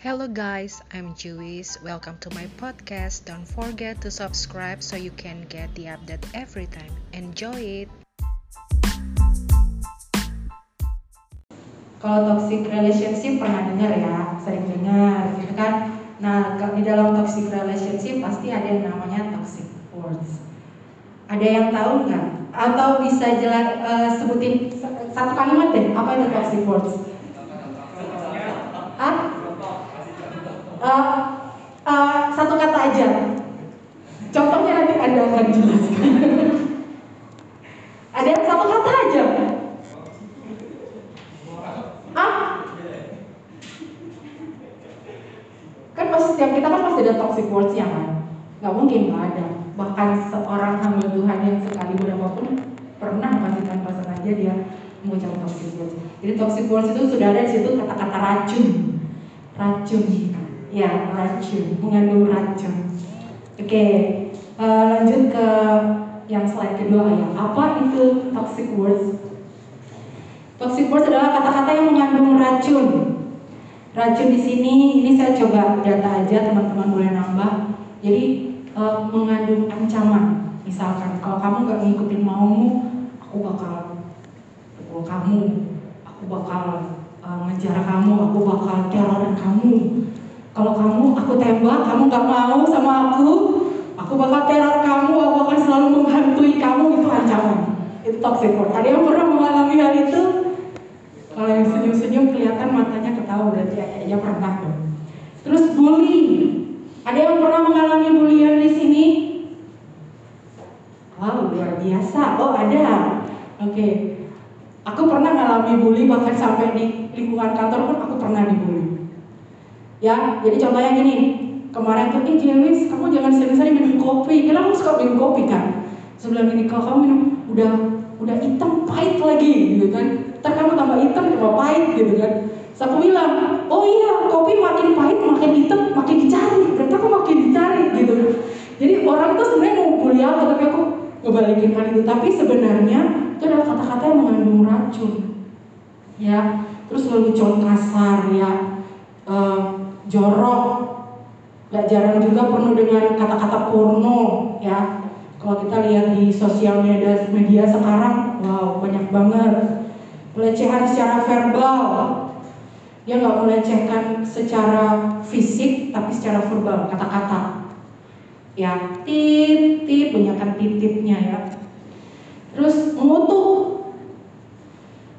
Hello guys, I'm Juwis. Welcome to my podcast. Don't forget to subscribe so you can get the update every time. Enjoy it. Kalau toxic relationship pernah dengar ya, sering dengar gitu kan. Nah, di dalam toxic relationship pasti ada yang namanya toxic words. Ada yang tahu nggak? Atau bisa jelas uh, sebutin satu kalimat deh, apa itu toxic words? Ah? Uh, uh, satu kata aja. Contohnya nanti Anda akan jelaskan. Ada yang satu kata aja. Ah? Kan pas setiap kita kan pasti ada toxic words ya kan? Gak mungkin nggak ada. Bahkan seorang hamba Tuhan yang sekali berapapun pernah kasihkan pasangannya dia mengucap toxic words. Jadi toxic words itu sudah ada di situ kata-kata racun, racun, ya racun, mengandung racun. Oke, uh, lanjut ke yang slide kedua ya. Apa itu toxic words? Toxic words adalah kata-kata yang mengandung racun. Racun di sini, ini saya coba data aja, teman-teman boleh nambah. Jadi uh, mengandung ancaman. Misalkan kalau kamu gak ngikutin maumu, aku bakal pukul kamu, aku bakal uh, ngejar kamu, aku bakal terorin kamu. Kalau kamu aku tembak, kamu gak mau sama aku, aku bakal teror kamu, aku akan selalu menghantui kamu itu ancaman. Itu toxic word. Ada yang pernah mengalami hal itu? Kalau yang senyum-senyum kelihatan matanya ketawa berarti kayaknya pernah tuh. Terus bully. Ada yang pernah mengalami bulian di sini? Wow, luar biasa. Oh, ada. Oke. Okay. Aku pernah mengalami bully bahkan sampai di lingkungan kantor pun aku pernah dibully. Ya, jadi contohnya gini. Kemarin tuh, eh Jewis, kamu jangan sering-sering minum kopi. Karena kamu suka minum kopi kan? Sebelum ini kalau kamu minum udah udah hitam pahit lagi gitu kan ntar kamu tambah hitam tambah pahit gitu kan aku bilang oh iya kopi makin pahit makin hitam makin dicari. Berarti aku makin dicari gitu. Jadi orang tuh sebenarnya mau bully aku tapi aku ngebalikin hal itu. Tapi sebenarnya itu adalah kata-kata yang mengandung racun. Ya terus lelucon kasar ya uh, jorok. Gak jarang juga penuh dengan kata-kata porno ya. Kalau kita lihat di sosial media media sekarang, wow banyak banget. Pelecehan secara verbal. Dia nggak melecehkan secara fisik, tapi secara verbal, kata-kata. Ya, tit, tit, banyakkan titipnya ya. Terus mengutuk.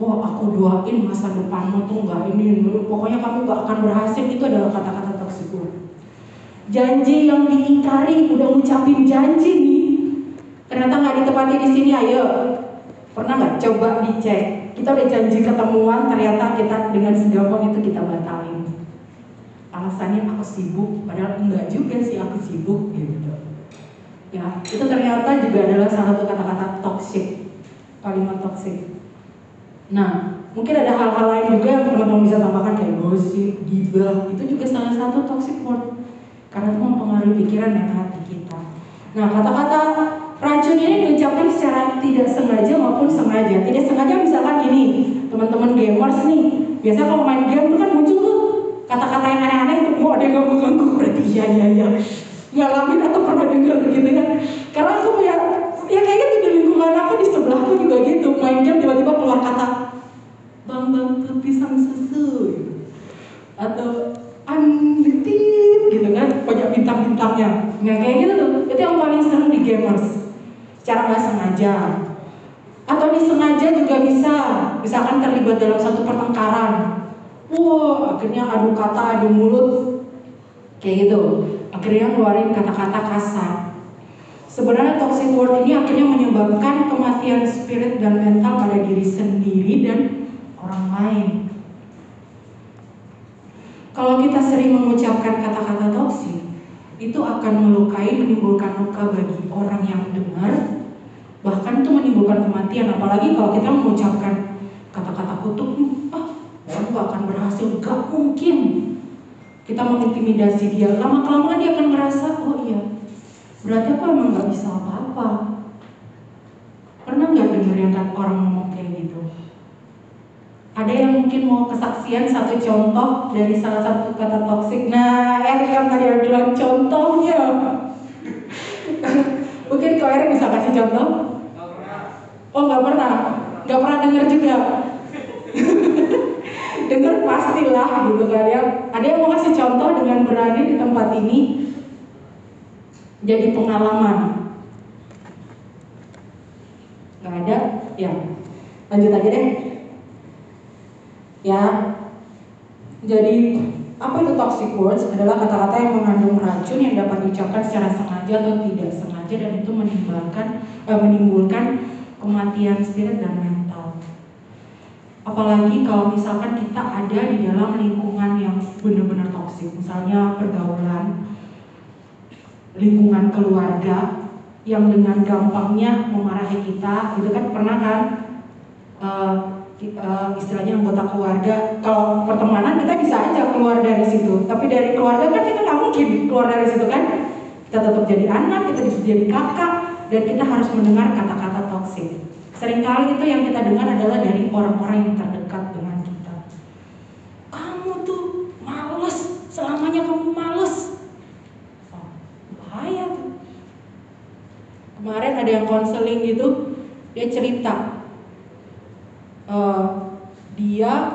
Wah, aku doain masa depanmu tuh nggak ini, pokoknya kamu nggak akan berhasil. Itu adalah kata-kata toksik Janji yang diingkari, udah ngucapin janji nih, ternyata nggak ditepati di sini ayo pernah nggak coba dicek? Kita udah janji ketemuan ternyata kita dengan segampang itu kita batalin. Alasannya aku sibuk padahal enggak juga sih aku sibuk gitu. Ya itu ternyata juga adalah salah satu kata-kata toxic kalimat toxic. Nah mungkin ada hal-hal lain juga yang teman-teman bisa tambahkan kayak gosip, gibah itu juga salah satu toxic word. Karena itu mempengaruhi pikiran dan hati kita. Nah kata-kata Racun ini diucapkan secara tidak sengaja maupun sengaja. Tidak sengaja misalkan gini, teman-teman gamers nih, biasa kalau main game itu kan muncul tuh kata-kata yang aneh-aneh itu, mau ada yang mengganggu berarti iya iya iya. Ngalamin atau pernah dengar gitu kan? Karena aku punya, ya kayaknya gitu di lingkungan aku di sebelahku juga gitu, main game tiba-tiba keluar kata bang bang pisang susu atau unlimited gitu kan banyak bintang-bintangnya nah kayak gitu tuh itu yang paling seru di gamers secara nggak sengaja. Atau disengaja juga bisa. Misalkan terlibat dalam satu pertengkaran. Wow akhirnya adu kata adu mulut. Kayak gitu. Akhirnya ngeluarin kata-kata kasar. Sebenarnya toxic word ini akhirnya menyebabkan kematian spirit dan mental pada diri sendiri dan orang lain. Kalau kita sering mengucapkan kata-kata toksik itu akan melukai, menimbulkan luka bagi orang yang dengar, bahkan itu menimbulkan kematian. Apalagi kalau kita mengucapkan kata-kata kutuk, ah, gak akan berhasil, gak mungkin. Kita mengintimidasi dia, lama kelamaan dia akan merasa, oh iya, berarti aku emang gak bisa apa-apa. Pernah nggak dengar yang orang ngomong kayak? Ada yang mungkin mau kesaksian satu contoh dari salah satu kata toksik. Nah, Erik yang tadi bilang contohnya. mungkin kau Erik bisa kasih contoh? Oh nggak pernah, nggak pernah dengar juga. dengar pastilah gitu kan ya. Ada yang mau kasih contoh dengan berani di tempat ini jadi pengalaman. Nggak ada, ya. Lanjut aja deh. Ya. Jadi apa itu toxic words adalah kata-kata yang mengandung racun yang dapat diucapkan secara sengaja atau tidak sengaja dan itu menimbulkan eh, menimbulkan kematian spirit dan mental. Apalagi kalau misalkan kita ada di dalam lingkungan yang benar-benar toksik, misalnya pergaulan, lingkungan keluarga yang dengan gampangnya memarahi kita, gitu kan pernah kan? Uh, uh, istilahnya anggota keluarga. Kalau pertemanan kita bisa aja keluar dari situ. Tapi dari keluarga kan kita nggak mungkin keluar dari situ kan. Kita tetap jadi anak kita bisa jadi kakak dan kita harus mendengar kata-kata toksik. Seringkali itu yang kita dengar adalah dari orang-orang yang terdekat dengan kita. Kamu tuh males selamanya kamu males. Oh, bahaya tuh. Kemarin ada yang konseling gitu dia cerita uh, dia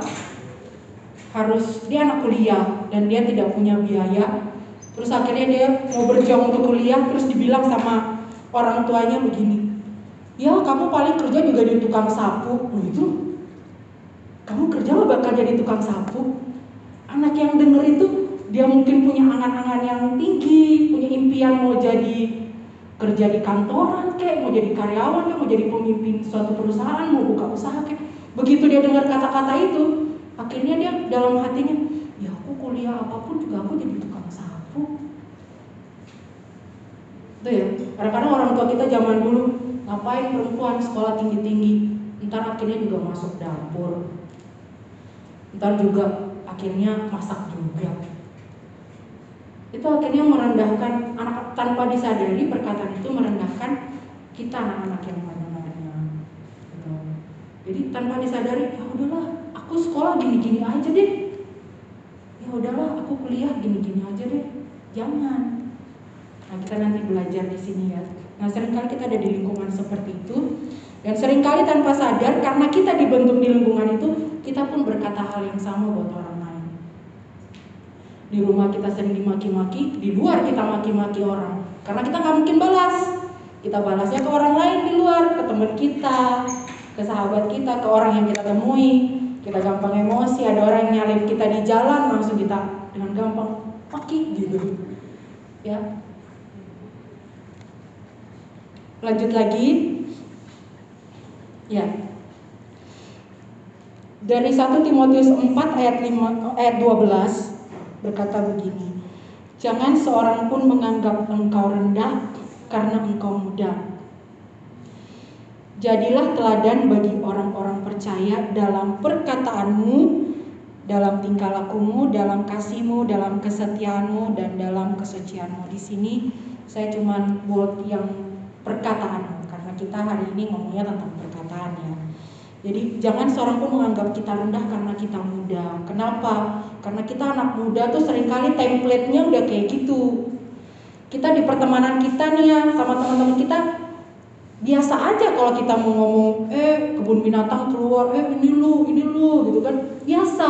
harus dia anak kuliah dan dia tidak punya biaya. Terus akhirnya dia mau berjuang untuk kuliah terus dibilang sama orang tuanya begini ya kamu paling kerja juga di tukang sapu. Oh, itu kamu kerja lo bakal jadi tukang sapu? Anak yang denger itu dia mungkin punya angan-angan yang tinggi punya impian mau jadi kerja di kantoran kayak mau jadi karyawan kayak mau jadi pemimpin suatu perusahaan mau buka usaha kayak Begitu dia dengar kata-kata itu, akhirnya dia dalam hatinya, ya aku kuliah apa pun juga aku jadi tukang sapu. Itu ya, kadang-kadang orang tua kita zaman dulu ngapain perempuan sekolah tinggi-tinggi, ntar akhirnya juga masuk dapur, ntar juga akhirnya masak juga. Itu akhirnya merendahkan anak tanpa disadari perkataan itu merendahkan kita anak-anak yang mana jadi tanpa disadari ya udahlah aku sekolah gini-gini aja deh. Ya udahlah aku kuliah gini-gini aja deh. Jangan. Nah kita nanti belajar di sini ya. Nah sering kali kita ada di lingkungan seperti itu. Dan sering kali tanpa sadar karena kita dibentuk di lingkungan itu kita pun berkata hal yang sama buat orang di rumah kita sering dimaki-maki di luar kita maki-maki orang karena kita nggak mungkin balas kita balasnya ke orang lain di luar ke teman kita ke sahabat kita, ke orang yang kita temui. Kita gampang emosi, ada orang yang nyalip kita di jalan, langsung kita dengan gampang paki gitu. Ya. Lanjut lagi. Ya. Dari 1 Timotius 4 ayat 5 ayat 12 berkata begini. Jangan seorang pun menganggap engkau rendah karena engkau muda Jadilah teladan bagi orang-orang percaya dalam perkataanmu, dalam tingkah lakumu, dalam kasihmu, dalam kesetiaanmu, dan dalam kesucianmu. Di sini saya cuma buat yang perkataan karena kita hari ini ngomongnya tentang perkataan ya. Jadi jangan seorang pun menganggap kita rendah karena kita muda. Kenapa? Karena kita anak muda tuh sering kali template-nya udah kayak gitu. Kita di pertemanan kita nih ya sama teman-teman kita biasa aja kalau kita mau ngomong eh kebun binatang keluar eh ini lu ini lu gitu kan. Biasa.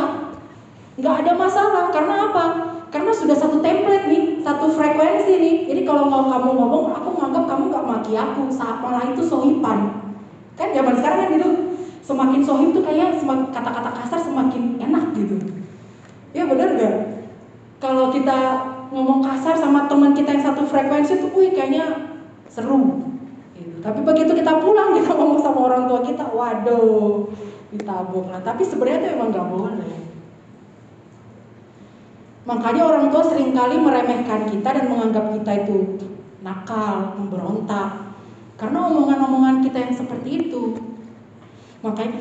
Nggak ada masalah. Karena apa? Karena sudah satu template nih satu frekuensi nih. Jadi kalau mau kamu ngomong aku nganggap kamu nggak maki aku. Saat malah itu sohipan kan zaman sekarang kan gitu semakin sohib tuh kayak kata-kata kasar semakin enak gitu ya benar nggak kalau kita ngomong kasar sama teman kita yang satu frekuensi tuh wih kayaknya seru tapi begitu kita pulang kita ngomong sama orang tua kita, waduh, ditabung lah. Tapi sebenarnya itu emang gak boleh. Makanya orang tua sering kali meremehkan kita dan menganggap kita itu nakal, memberontak. Karena omongan-omongan kita yang seperti itu. Makanya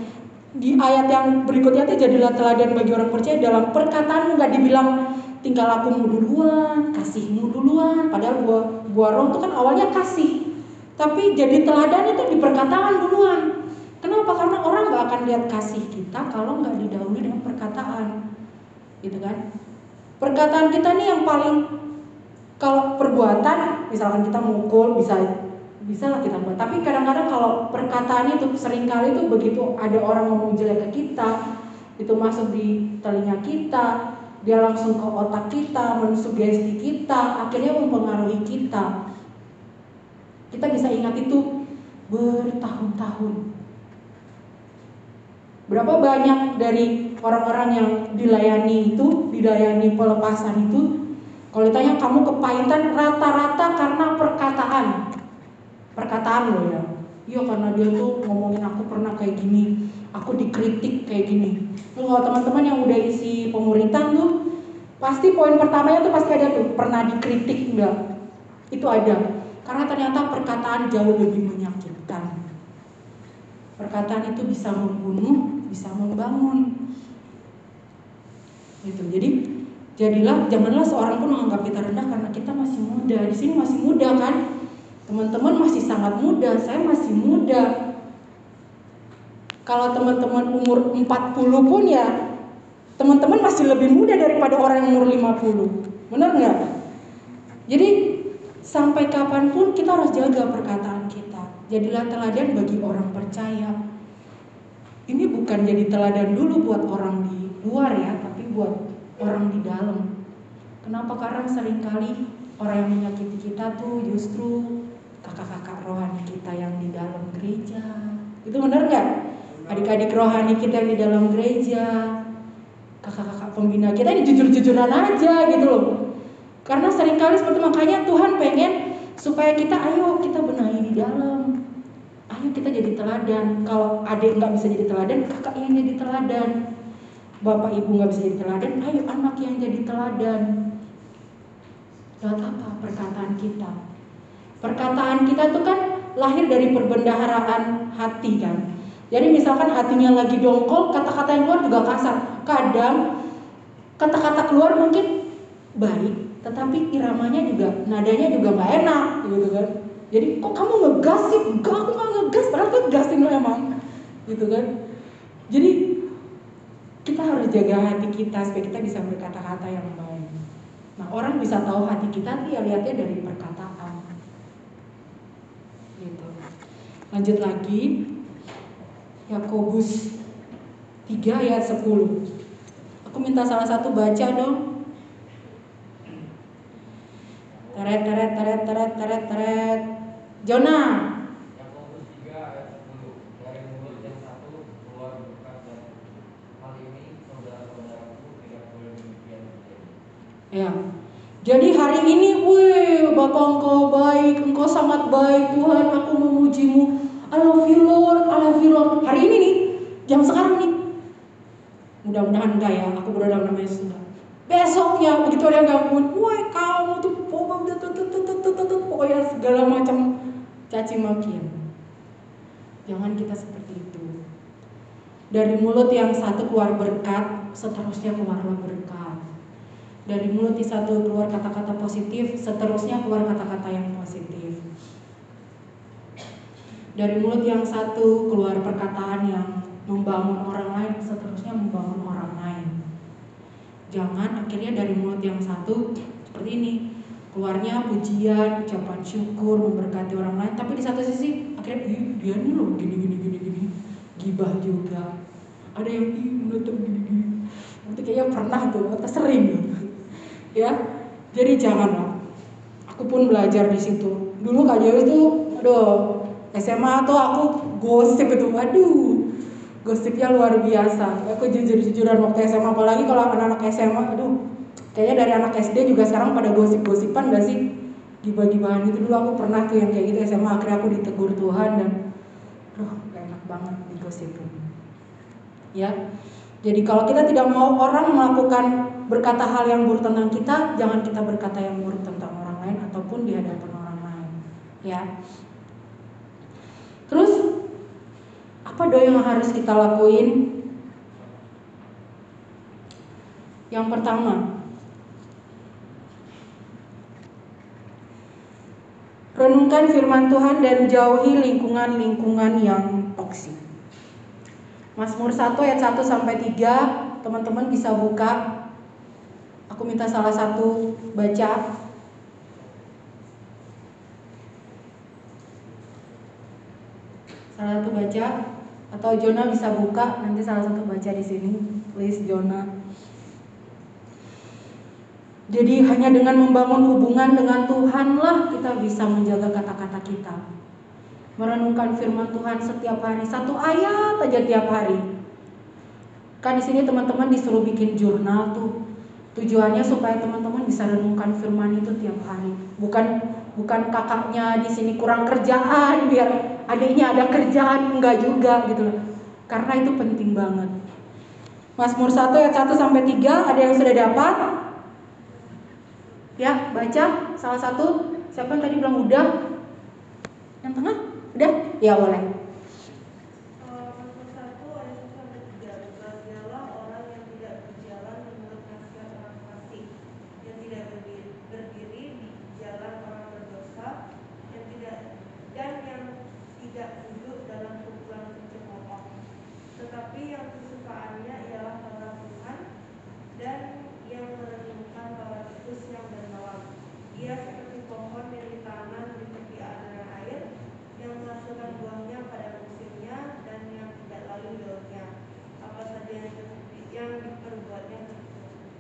di ayat yang berikutnya itu jadilah teladan bagi orang percaya dalam perkataan nggak dibilang tinggal lakumu duluan, kasihmu duluan. Padahal buah, buah roh itu kan awalnya kasih. Tapi jadi teladan itu di perkataan duluan. Kenapa? Karena orang nggak akan lihat kasih kita kalau nggak didahului dengan perkataan, gitu kan? Perkataan kita nih yang paling kalau perbuatan, misalkan kita mukul bisa bisa lah kita buat. Tapi kadang-kadang kalau perkataan itu sering kali itu begitu ada orang ngomong jelek ke kita, itu masuk di telinga kita, dia langsung ke otak kita, mensugesti kita, akhirnya mempengaruhi kita. Kita bisa ingat itu bertahun-tahun. Berapa banyak dari orang-orang yang dilayani itu, dilayani pelepasan itu, kalau ditanya kamu kepahitan rata-rata karena perkataan. Perkataan loh ya. Iya karena dia tuh ngomongin aku pernah kayak gini, aku dikritik kayak gini. Kalau teman-teman yang udah isi pemuritan tuh, pasti poin pertamanya tuh pasti ada tuh pernah dikritik enggak? Itu ada. Karena ternyata perkataan jauh lebih menyakitkan. Perkataan itu bisa membunuh, bisa membangun. Gitu. Jadi jadilah janganlah seorang pun menganggap kita rendah karena kita masih muda. Di sini masih muda kan? Teman-teman masih sangat muda, saya masih muda. Kalau teman-teman umur 40 pun ya teman-teman masih lebih muda daripada orang yang umur 50. Benar nggak? Jadi sampai kapan pun kita harus jaga perkataan kita. Jadilah teladan bagi orang percaya. Ini bukan jadi teladan dulu buat orang di luar ya, tapi buat orang di dalam. Kenapa? Karena sering kali orang yang menyakiti kita tuh justru kakak-kakak rohani kita yang di dalam gereja. Itu benar nggak? Adik-adik rohani kita yang di dalam gereja, kakak-kakak pembina kita ini jujur-jujuran aja gitu loh. Karena sering kali seperti makanya Tuhan pengen supaya kita ayo kita benahi di dalam. Ayo kita jadi teladan. Kalau adik nggak bisa jadi teladan, kakak yang jadi teladan. Bapak ibu nggak bisa jadi teladan, ayo anak yang jadi teladan. Lewat apa? Perkataan kita. Perkataan kita tuh kan lahir dari perbendaharaan hati kan. Jadi misalkan hatinya lagi dongkol, kata-kata yang keluar juga kasar. Kadang kata-kata keluar mungkin baik, tetapi iramanya juga, nadanya juga nggak enak, gitu kan. Jadi kok kamu ngegas sih? Enggak, aku nggak ngegas, padahal ngegas ini emang, gitu kan. Jadi kita harus jaga hati kita supaya kita bisa berkata-kata yang baik. Nah orang bisa tahu hati kita dia lihatnya dari perkataan. Gitu. Lanjut lagi, Yakobus 3 ayat 10. Aku minta salah satu baca dong. Teret teret teret teret teret teret. Jona. Yakobus 3 ayat 10 Dari mulut yang satu keluar berkat dan hal ini saudara-saudaraku tidak boleh demikian terjadi. Ya. Jadi hari ini, wih, Bapak engkau baik, engkau sangat baik Tuhan, aku memujimu. I love you Lord, I love you Lord. Hari ini nih, jam sekarang nih. Mudah-mudahan enggak ya, aku berdoa dalam nama Yesus. Besoknya begitu ada yang gangguin, wah kamu tuh pokoknya segala macam caci makian. Jangan kita seperti itu. Dari mulut yang satu keluar berkat, seterusnya keluarlah berkat. Dari mulut yang satu keluar kata-kata positif, seterusnya keluar kata-kata yang positif. Dari mulut yang satu keluar perkataan yang membangun orang lain, seterusnya membangun orang lain. Jangan akhirnya dari mulut yang satu seperti ini, keluarnya pujian, ucapan syukur, memberkati orang lain, tapi di satu sisi akhirnya "Ih, dia nih loh gini gini gini gini, gibah juga. Ada yang ih menutup gini gini. Nanti kayaknya pernah tuh, atau sering. Ya, jadi janganlah. Aku pun belajar di situ. Dulu Kak Dewi tuh, aduh, SMA tuh aku gosip itu, aduh, gosipnya luar biasa. Aku jujur-jujuran waktu SMA, apalagi kalau anak-anak SMA, aduh, kayaknya dari anak SD juga sekarang pada gosip-gosipan gak sih? Gibah-gibahan itu dulu aku pernah tuh yang kayak gitu SMA, akhirnya aku ditegur Tuhan dan, aduh, enak banget digosipin. Ya, jadi kalau kita tidak mau orang melakukan berkata hal yang buruk tentang kita, jangan kita berkata yang buruk tentang orang lain ataupun di hadapan orang lain. Ya. Terus apa doa yang harus kita lakuin? Yang pertama, renungkan firman Tuhan dan jauhi lingkungan-lingkungan yang toksik. Mazmur 1 ayat 1 sampai 3, teman-teman bisa buka. Aku minta salah satu baca. Satu baca atau Jona bisa buka, nanti salah satu baca di sini. Please Jona. Jadi hanya dengan membangun hubungan dengan Tuhanlah kita bisa menjaga kata-kata kita merenungkan firman Tuhan setiap hari satu ayat aja tiap hari kan di sini teman-teman disuruh bikin jurnal tuh tujuannya supaya teman-teman bisa renungkan firman itu tiap hari bukan bukan kakaknya di sini kurang kerjaan biar adiknya ada kerjaan enggak juga gitu loh. Karena itu penting banget. Mazmur 1 ayat 1 sampai 3 ada yang sudah dapat? Ya baca. Salah satu siapa yang tadi bilang udah? Yang tengah? Udah? Ya boleh.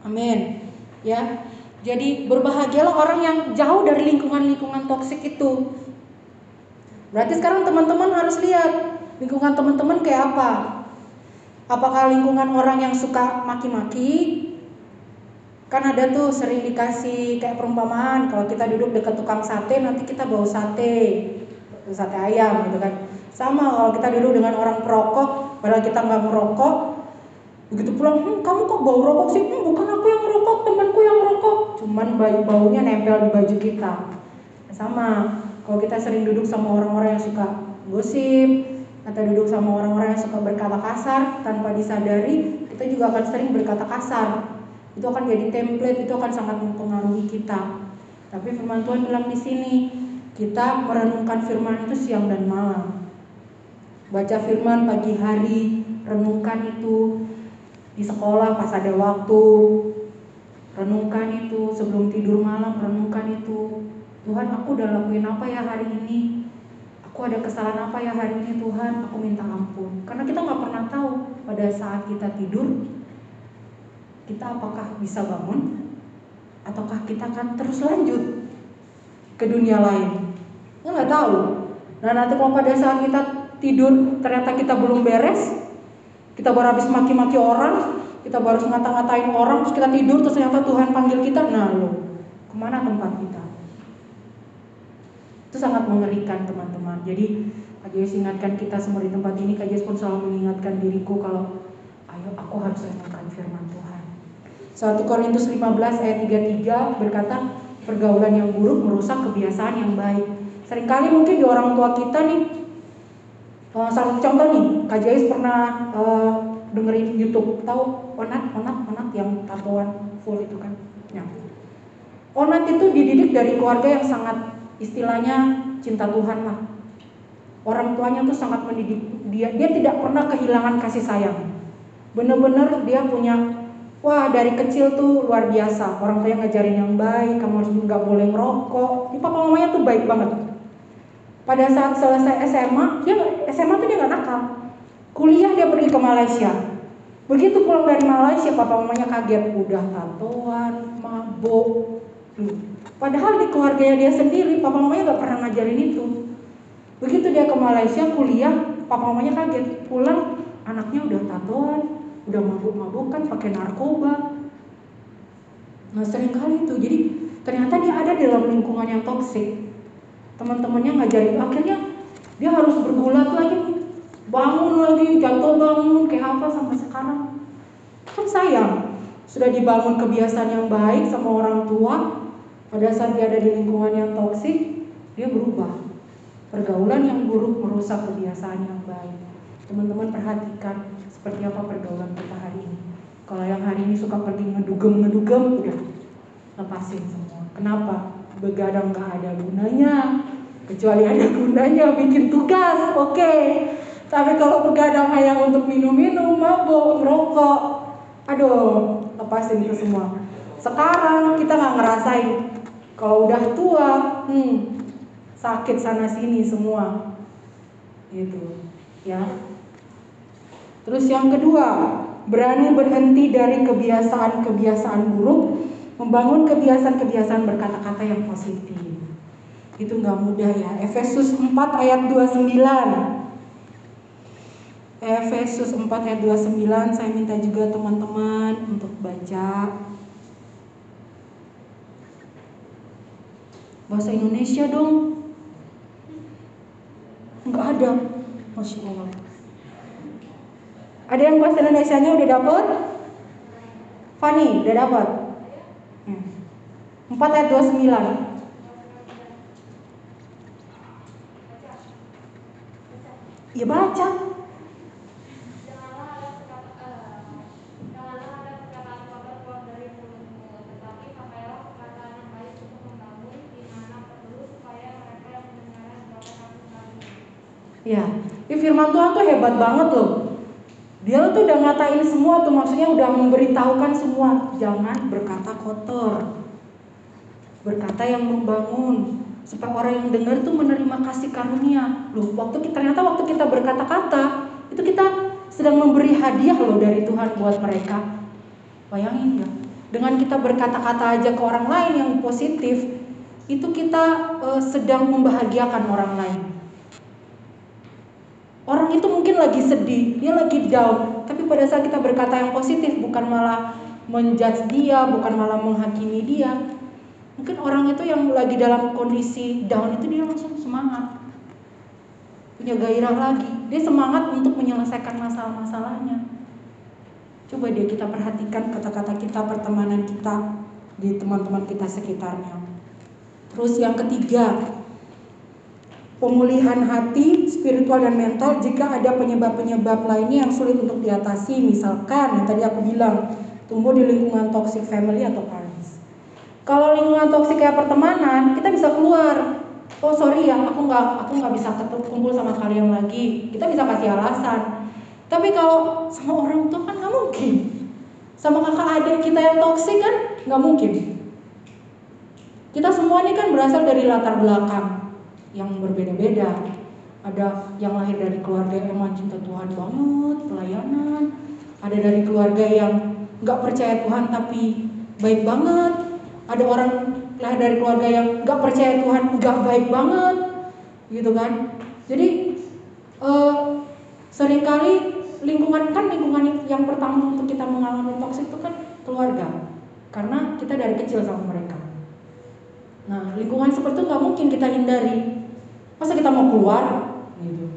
Amin. Ya. Jadi berbahagialah orang yang jauh dari lingkungan-lingkungan toksik itu. Berarti sekarang teman-teman harus lihat lingkungan teman-teman kayak apa. Apakah lingkungan orang yang suka maki-maki? Kan ada tuh sering dikasih kayak perumpamaan kalau kita duduk dekat tukang sate nanti kita bawa sate, sate ayam gitu kan. Sama kalau kita duduk dengan orang perokok, padahal kita nggak merokok, begitu pulang hm, kamu kok bau rokok sih? Hm, bukan aku yang rokok temanku yang rokok. Cuman baunya nempel di baju kita. Sama kalau kita sering duduk sama orang-orang yang suka gosip atau duduk sama orang-orang yang suka berkata kasar tanpa disadari kita juga akan sering berkata kasar. Itu akan jadi template itu akan sangat mempengaruhi kita. Tapi firman Tuhan bilang di sini kita merenungkan firman itu siang dan malam. Baca firman pagi hari renungkan itu di sekolah pas ada waktu renungkan itu. Sebelum tidur malam renungkan itu. Tuhan aku udah lakuin apa ya hari ini? Aku ada kesalahan apa ya hari ini Tuhan? Aku minta ampun. Karena kita nggak pernah tahu pada saat kita tidur kita apakah bisa bangun ataukah kita akan terus lanjut ke dunia lain. Kita nggak tahu. Nah nanti kalau pada saat kita tidur ternyata kita belum beres kita baru habis maki-maki orang, kita baru ngata-ngatain orang, terus kita tidur, terus ternyata Tuhan panggil kita, nah lo, ke mana tempat kita? Itu sangat mengerikan teman-teman. Jadi Kak Yesus ingatkan kita semua di tempat ini, Kak Yesus pun selalu mengingatkan diriku kalau ayo aku harus renungkan firman Tuhan. 1 Korintus 15 ayat 33 berkata, pergaulan yang buruk merusak kebiasaan yang baik. Seringkali mungkin di orang tua kita nih Uh, salah contoh nih, Kak Jais pernah uh, dengerin YouTube, tahu Onat, Onat, Onat yang tatoan full itu kan? Ya. Onat itu dididik dari keluarga yang sangat istilahnya cinta Tuhan lah. Orang tuanya tuh sangat mendidik dia, dia tidak pernah kehilangan kasih sayang. Bener-bener dia punya, wah dari kecil tuh luar biasa. Orang tuanya ngajarin yang baik, kamu harus nggak boleh merokok. Di papa mamanya tuh baik banget pada saat selesai SMA, dia SMA tuh dia nggak nakal. Kuliah dia pergi ke Malaysia. Begitu pulang dari Malaysia, papa mamanya kaget, udah tatoan, mabuk. Hmm. Padahal di keluarganya dia sendiri, papa mamanya nggak pernah ngajarin itu. Begitu dia ke Malaysia kuliah, papa mamanya kaget. Pulang, anaknya udah tatoan, udah mabuk-mabukan, pakai narkoba. Nah sering kali itu, jadi ternyata dia ada dalam lingkungan yang toksik teman-temannya ngajarin. Akhirnya dia harus bergulat lagi. Bangun lagi jatuh bangun kayak apa sampai sekarang. Kan sayang sudah dibangun kebiasaan yang baik sama orang tua pada saat dia ada di lingkungan yang toksik dia berubah. Pergaulan yang buruk merusak kebiasaan yang baik. Teman-teman perhatikan seperti apa pergaulan kita hari ini. Kalau yang hari ini suka pergi ngedugem ngedugem udah lepasin semua. Kenapa begadang gak ada gunanya kecuali ada gunanya bikin tugas oke okay. Tapi kalau begadang hanya untuk minum-minum, mabuk, merokok, aduh, lepasin itu semua. Sekarang kita nggak ngerasain. Kalau udah tua, hmm, sakit sana sini semua, gitu, ya. Terus yang kedua, berani berhenti dari kebiasaan-kebiasaan buruk, membangun kebiasaan-kebiasaan berkata-kata yang positif. Itu nggak mudah ya. Efesus 4 ayat 29. Efesus 4 ayat 29 saya minta juga teman-teman untuk baca Bahasa Indonesia dong Enggak ada Masya Allah ada yang bahasa Indonesia-nya udah dapet? Fani, udah dapet? Hmm. 4 ayat 29 Ya baca Ya, ini firman Tuhan tuh hebat banget loh. Dia tuh udah ngatain semua tuh maksudnya udah memberitahukan semua jangan berkata kotor. Berkata yang membangun supaya orang yang dengar tuh menerima kasih karunia. Loh, waktu kita ternyata waktu kita berkata-kata itu kita sedang memberi hadiah loh dari Tuhan buat mereka. Bayangin ya, dengan kita berkata-kata aja ke orang lain yang positif, itu kita uh, sedang membahagiakan orang lain. Orang itu mungkin lagi sedih, dia lagi down, tapi pada saat kita berkata yang positif bukan malah menjudge dia, bukan malah menghakimi dia. Mungkin orang itu yang lagi dalam kondisi down itu dia langsung semangat. Punya gairah lagi. Dia semangat untuk menyelesaikan masalah-masalahnya. Coba dia kita perhatikan kata-kata kita, pertemanan kita di teman-teman kita sekitarnya. Terus yang ketiga, pemulihan hati, spiritual dan mental jika ada penyebab-penyebab lainnya yang sulit untuk diatasi. Misalkan yang tadi aku bilang, tumbuh di lingkungan toxic family atau. Kalau lingkungan toxic kayak pertemanan, kita bisa keluar. Oh sorry ya, aku nggak aku nggak bisa ketemu kumpul sama kalian lagi. Kita bisa kasih alasan. Tapi kalau sama orang tua kan nggak mungkin. Sama kakak adik kita yang toksik kan nggak mungkin. Kita semua ini kan berasal dari latar belakang yang berbeda-beda. Ada yang lahir dari keluarga yang emang cinta Tuhan banget, pelayanan. Ada dari keluarga yang nggak percaya Tuhan tapi baik banget. Ada orang lahir dari keluarga yang nggak percaya Tuhan nggak baik banget, gitu kan? Jadi uh, sering kali lingkungan kan lingkungan yang pertama untuk kita mengalami toksik itu kan keluarga, karena kita dari kecil sama mereka. Nah, lingkungan seperti itu nggak mungkin kita hindari. Masa kita mau keluar? Gitu.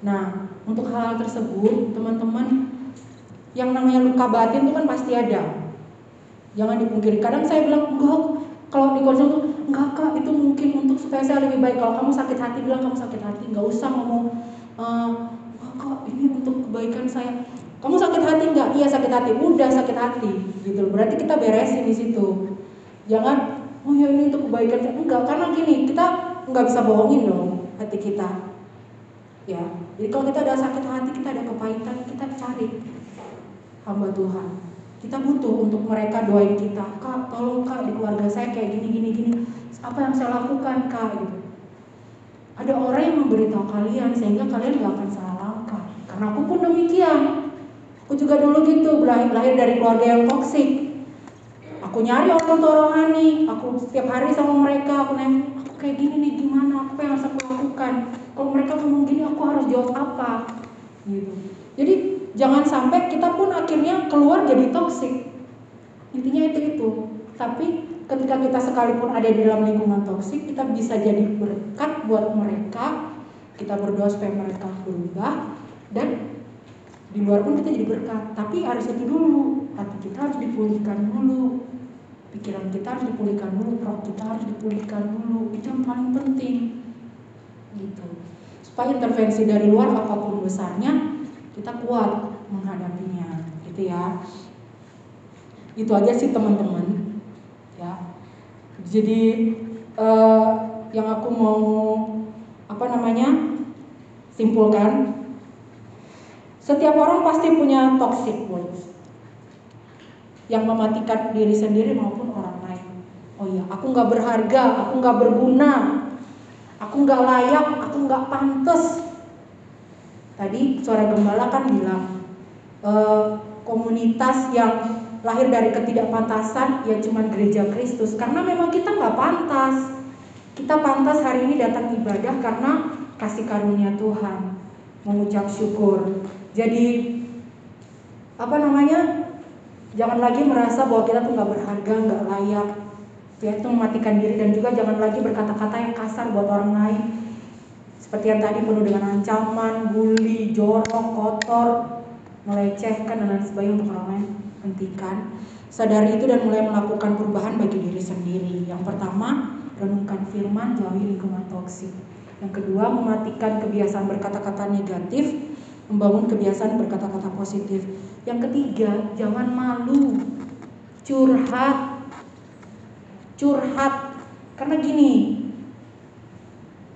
Nah, untuk hal-hal tersebut, teman-teman, yang namanya luka batin itu kan pasti ada. Jangan dipungkiri. Kadang saya bilang, enggak, kalau di konsul enggak kak, itu mungkin untuk supaya saya lebih baik. Kalau kamu sakit hati, bilang kamu sakit hati. Enggak usah ngomong, uh, kak, ini untuk kebaikan saya. Kamu sakit hati enggak? Iya sakit hati. Udah sakit hati, gitu. Berarti kita beresin di situ. Jangan, oh ya ini untuk kebaikan saya. Enggak, karena gini, kita nggak bisa bohongin dong hati kita ya jadi kalau kita ada sakit hati kita ada kepahitan kita cari hamba Tuhan kita butuh untuk mereka doain kita kak tolong kak di keluarga saya kayak gini gini gini. Apa yang saya lakukan kak? Gitu. Ada orang yang memberitahu kalian sehingga kalian gak akan salah langkah. Karena aku pun demikian. Aku juga dulu gitu lahir, lahir dari keluarga yang toksik aku nyari orang tua rohani aku setiap hari sama mereka aku nanya kayak gini nih gimana? Apa yang harus aku lakukan? Kalau mereka ngomong gini aku harus jawab apa? Gitu jadi jangan sampai kita pun akhirnya keluar jadi toksik intinya itu itu. Tapi ketika kita sekalipun ada di dalam lingkungan toksik kita bisa jadi berkat buat mereka. Kita berdoa supaya mereka berubah. Dan di luar pun kita jadi berkat. Tapi harus itu dulu. Hati kita harus dipulihkan dulu. Pikiran kita harus dipulihkan dulu. Roh kita harus dipulihkan dulu. Itu yang paling penting. Gitu. Supaya intervensi dari luar apa pun besarnya kita kuat menghadapinya gitu ya itu aja sih teman-teman ya jadi uh, yang aku mau apa namanya simpulkan Setiap orang pasti punya toxic words yang mematikan diri sendiri maupun orang lain. Oh iya, aku nggak berharga, aku nggak berguna, aku nggak layak, aku nggak pantas. Tadi suara gembala kan bilang e, komunitas yang lahir dari ketidakpantasan ya cuman gereja Kristus karena memang kita nggak pantas. Kita pantas hari ini datang ibadah karena kasih karunia Tuhan, mengucap syukur. Jadi apa namanya? Jangan lagi merasa bahwa kita tuh nggak berharga, nggak layak. Ya itu mematikan diri dan juga jangan lagi berkata-kata yang kasar buat orang lain. Seperti yang tadi penuh dengan ancaman, bully, jorok, kotor, melecehkan dan lain sebagainya untuk orang lain. Hentikan. Sadari itu dan mulai melakukan perubahan bagi diri sendiri. Yang pertama, renungkan firman, jauhi lingkungan toksik. Yang kedua, mematikan kebiasaan berkata-kata negatif, membangun kebiasaan berkata-kata positif. Yang ketiga, jangan malu. Curhat. Curhat. Karena gini,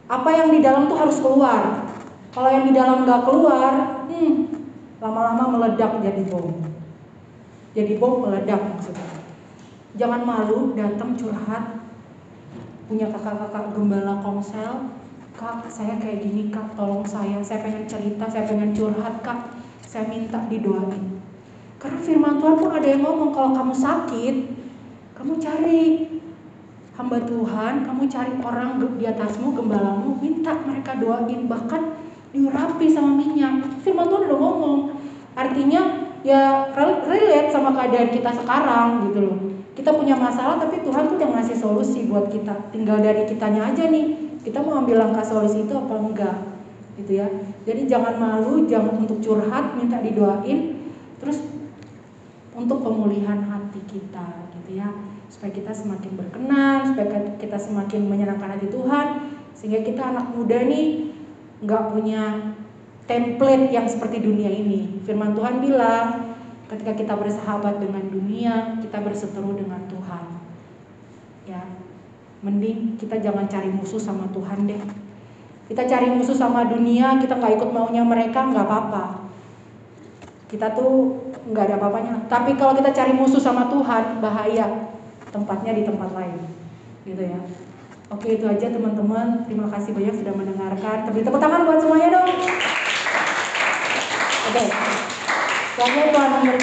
apa yang di dalam tuh harus keluar. Kalau yang di dalam nggak keluar, hmm, lama-lama meledak jadi bom. Jadi bom meledak maksudnya. Jangan malu datang curhat. Punya kakak-kakak gembala komsel, kak saya kayak gini kak, tolong saya, saya pengen cerita, saya pengen curhat kak, saya minta didoain. Karena firman Tuhan pun ada yang ngomong kalau kamu sakit, kamu cari hamba Tuhan, kamu cari orang di atasmu, gembalamu, minta mereka doain, bahkan diurapi sama minyak. Firman Tuhan udah ngomong. Artinya ya relate sama keadaan kita sekarang gitu loh. Kita punya masalah tapi Tuhan tuh udah ngasih solusi buat kita. Tinggal dari kitanya aja nih. Kita mau ambil langkah solusi itu apa enggak gitu ya. Jadi jangan malu, jangan untuk curhat, minta didoain. Terus untuk pemulihan hati kita gitu ya supaya kita semakin berkenan supaya kita semakin menyenangkan hati Tuhan. Sehingga kita anak muda nih nggak punya template yang seperti dunia ini. Firman Tuhan bilang ketika kita bersahabat dengan dunia kita berseteru dengan Tuhan. Ya mending kita jangan cari musuh sama Tuhan deh. Kita cari musuh sama dunia kita nggak ikut maunya mereka nggak apa-apa. Kita tuh nggak ada apa-apanya. Tapi kalau kita cari musuh sama Tuhan, bahaya. Tempatnya di tempat lain. Gitu ya. Oke, itu aja teman-teman. Terima kasih banyak sudah mendengarkan. Tapi tepuk tangan buat semuanya dong. Oke. Selanjutnya Tuhan